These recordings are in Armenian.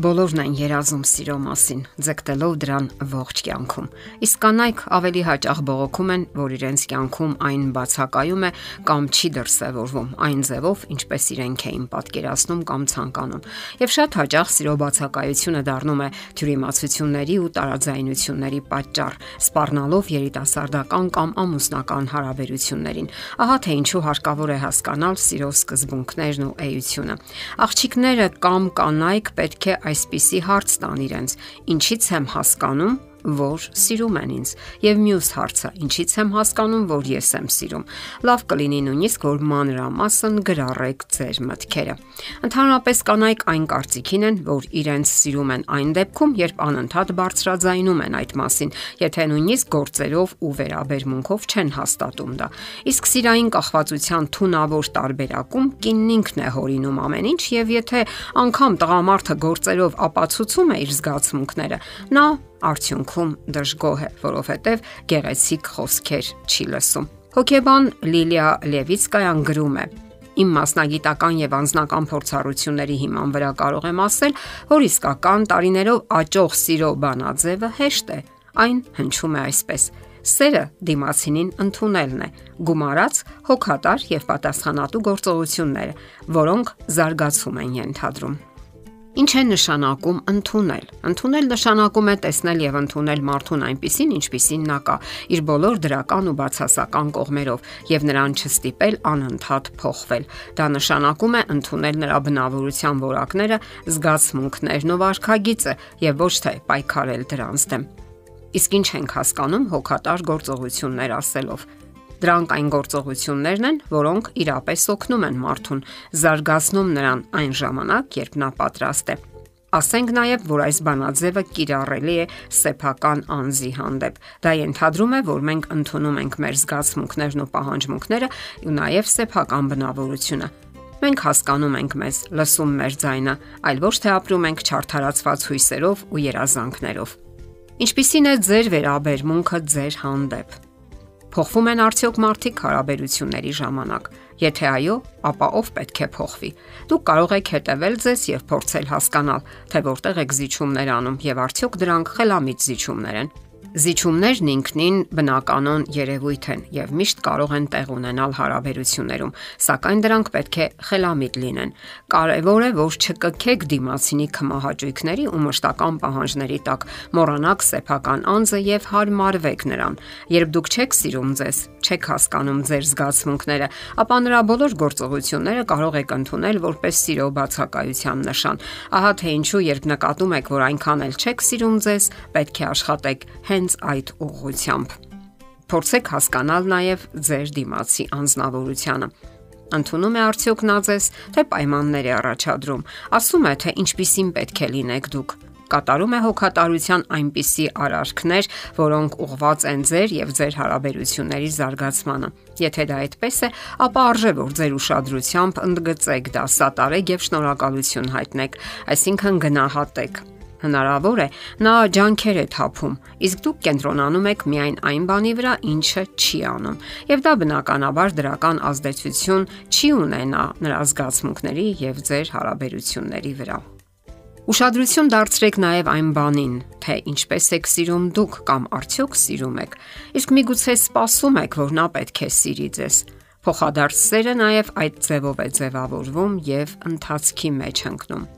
Բոլորն են երազում սիրո մասին, ձգտելով դրան ողջ կյանքում։ Իսկ կանայք ավելի հաճախ բողոքում են, որ իրենց կյանքում այն բացակայում է կամ չի դրսևորվում այն ձևով, ինչպես իրենք էին պատկերացնում կամ ցանկանում։ Եվ շատ հաճախ սիրո բացակայությունը դառնում է թյուրիմացությունների ու տարաձայնությունների պատճառ, սпарնալով երիտասարդական կամ ամուսնական հարաբերություններին։ Ահա թե ինչու հարկավոր է հասկանալ սիրո սկզբունքներն ու էությունը։ Աղջիկները կամ կանայք պետք է այսպիսի հարց տան իրենց. ինչի՞ց եմ հասկանում, որ սիրում են ինձ։ Եվ մյուս հարցը, ինչի՞ց եմ հասկանում, որ ես եմ սիրում։ Լավ կլինի նույնիսկ որ մանրամասն գրառեք ձեր մտքերը։ Ընդհանրապես կանայք այն կարծիքին են, որ իրենց սիրում են այն դեպքում, երբ անընդհատ բարձրաձայնում են այդ մասին, եթե նույնիսկ գործերով ու վերաբերմունքով չեն հաստատում դա։ Իսկ սիրային կախվածության թունավոր տարբերակում կինն ինքն է հորինում ամեն ինչ եւ եթե անգամ տղամարդը գործերով ապացուցում է իր զգացմունքները, նա արդյունքում դժգոհ է, որովհետև գեղեցիկ խոսքեր չի լսում։ Հոկեբան Լիլիա Լևիցկայան գրում է. Իմ մասնագիտական եւ անձնական փորձառությունների հիման վրա կարող եմ ասել, որ իսկական տարիներով աճող սիրո բանաձևը հեշտ է։ Այն հնչում է այսպես. Սերը դիմացինին ընդունելն է, գումարած հոգատար եւ պատասխանատու գործողությունները, որոնք զարգացում են ենթադրում։ Ինչ է նշանակում ընդունել։ Ընդունել նշանակում է տեսնել եւ ընդունել մարդուն այնպիսին, ինչպիսին նա կա, իր բոլոր դրական ու բացասական կողմերով եւ նրան չստիպել անընդհատ փոխվել։ Դա նշանակում է ընդունել նրա բնավորության որակները, զգացմունքներն ու վարքագիծը եւ ոչ թե պայքարել դրանց դեմ։ Իսկ ինչ ենք հասկանում հոգատար գործողություններ ասելով։ Դրանք այն գործողություններն են, որոնք իրապես օգնում են մարդուն, զարգացնում նրան այն ժամանակ, երբ նա պատրաստ է։ Ասենք նաև, որ այս բանաձևը կիրառելի է սեփական անձի հանդեպ։ Դա ենթադրում է, որ մենք ընդունում ենք մեր զգացմունքներն ու պահանջմունքները ու նաև սեփական բնավորությունը։ Մենք հասկանում ենք մեզ, լսում մեր ձայնը, այլ ոչ թե ապրում ենք չարթարացված հույսերով ու երազանքներով։ Ինչպիսին է ձեր վերաբերմունքը ձեր հանդեպ։ Փոխվում են արդյոք մարդիկ հարաբերությունների ժամանակ։ Եթե այո, ապա ով պետք է փոխվի։ Դուք կարող եք հետևել ձեզ եւ փորձել հասկանալ, թե որտեղ եք զիջումներ անում եւ արդյոք դրանք խելամիտ զիջումներ են։ Զիջումներն ինքնին բնականon երևույթ են եւ միշտ կարող են տեղ ունենալ հարաբերություններում, սակայն դրանք պետք է խելամիտ լինեն։ Կարևոր է, որ չկքեք դիմացինի կմահաճույքների ու մշտական պահանջների տակ, մոռանաք սեփական անձը եւ հարմարվեք նրան։ Երբ դուք չեք սիրում ձեզ, չեք հասկանում ձեր զգացմունքները, ապա նրա բոլոր գործողությունները կարող եք ընդունել որպես սիրո բացակայության նշան։ Ահա թե ինչու երբ նկատում եք, որ այնքան էլ չեք սիրում ձեզ, պետք է աշխատեք հենց այդ ուղղությամբ։ Փորձեք հասկանալ նաև ձեր դիմացի անznավորությունը ընդունում է արդյոք նա ձեզ, թե պայմաններ է առաջադրում։ Ասում է, թե ինչպիսին պետք է լինեք դուք կատարում է հոգատարության այնպիսի արարքներ, որոնք ուղված են ձեր եւ ձեր հարաբերությունների զարգացմանը։ Եթե դա այդպես է, ապա արժե որ ձեր ուշադրությամբ ընդգծեք դա, սատարեք եւ շնորհակալություն հայտնեք, այսինքն գնահատեք հնարավոր է նա ջանքեր է թափում, իսկ դուք կենտրոնանում եք միայն այն բանի վրա, ինչը չի անում։ Եվ դա բնականաբար դրական ազդեցություն չի ունենա նրա զգացմունքների եւ ձեր հարաբերությունների վրա։ Ուշադրություն դարձրեք նաև այն բանին, թե ինչպես եք սիրում դուք կամ արդյոք սիրում եք։ Իսկ միգուցե սպասում եք, որ նա պետք է սիրի ձեզ։ Փոխադարձ սերը նաև այդ ձևով է ձևավորվում եւ ընթացքի մեջ ընկնում։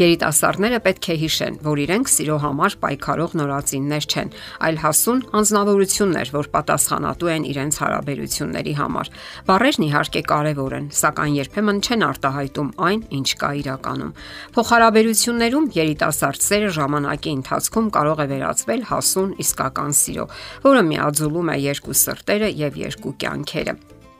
Երիտասարդները պետք է հիշեն, որ իրենք սիրո համար պայքարող նորածիններ չեն, այլ հասուն անznավորություններ, որ պատասխանատու են իրենց հարաբերությունների համար։ Բարերն իհարկե կարևոր են, սակայն երբեմն չեն արտահայտում այն, ինչ կա իրականում։ Փոխհարաբերություններում երիտասարդ սերը ժամանակի ընթացքում կարող է վերածվել հասուն իսկական սիրո, որը միաձուլում է երկու սրտերը եւ երկու կյանքերը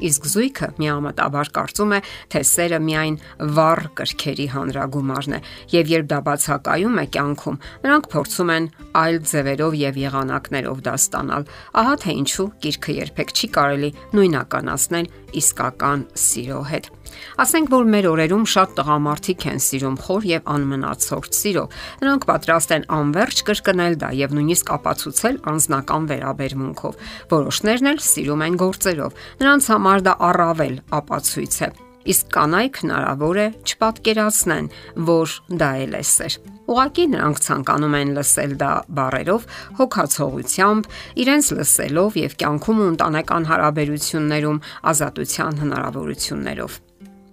իսկ զույգը միամտաբար կարծում է, թե սերը միայն վառ կրքերի հանրագումարն է, եւ երբ դա բացակայում է կյանքում, նրանք փորձում են այլ ձևերով եւ եղանակներով դա ստանալ։ Ահա թե ինչու գիրքը երբեք չի կարելի նույնականացնել իսկական սիրո հետ։ Ասենք որ մեր օրերում շատ տղամարդիկ են սիրում խոր եւ անմնացորդ սիրո։ Նրանք պատրաստ են անverջ կրկնել դա եւ նույնիսկ ապացուցել անznական վերաբերմունքով։ Որոշներն էլ սիրում են գործերով։ Նրանց համար դա առավել ապացույց է։ իսկ կանայք հնարավոր է չպատկերացնեն, որ դա էլ է սեր։ Ուղղակի նրանք ցանկանում են լսել դա բառերով, հոգացողությամբ, իրենց լսելով եւ կյանքում ու ընտանեկան հարաբերություններում ազատության հնարավորություններով։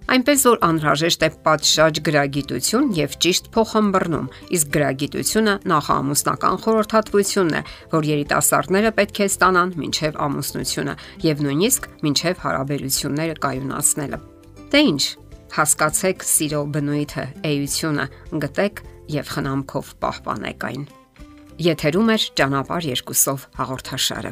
Այնպես որ անհրաժեշտ է պատշաճ գրագիտություն եւ ճիշտ փոխհմբռնում, իսկ գրագիտությունը նախամուսնական խորհրդատվությունն է, որ երիտասարդները պետք է ստանան մինչեւ ամուսնությունը եւ նույնիսկ մինչեւ հարաբերությունները կայունացնելը։ Դե ի՞նչ, հասկացեք սիրո բնույթը, էությունը, գտեք եւ խնամքով պահպանեք այն։ Եթերում է ճանապարհ երկուսով հաղորդաշարը։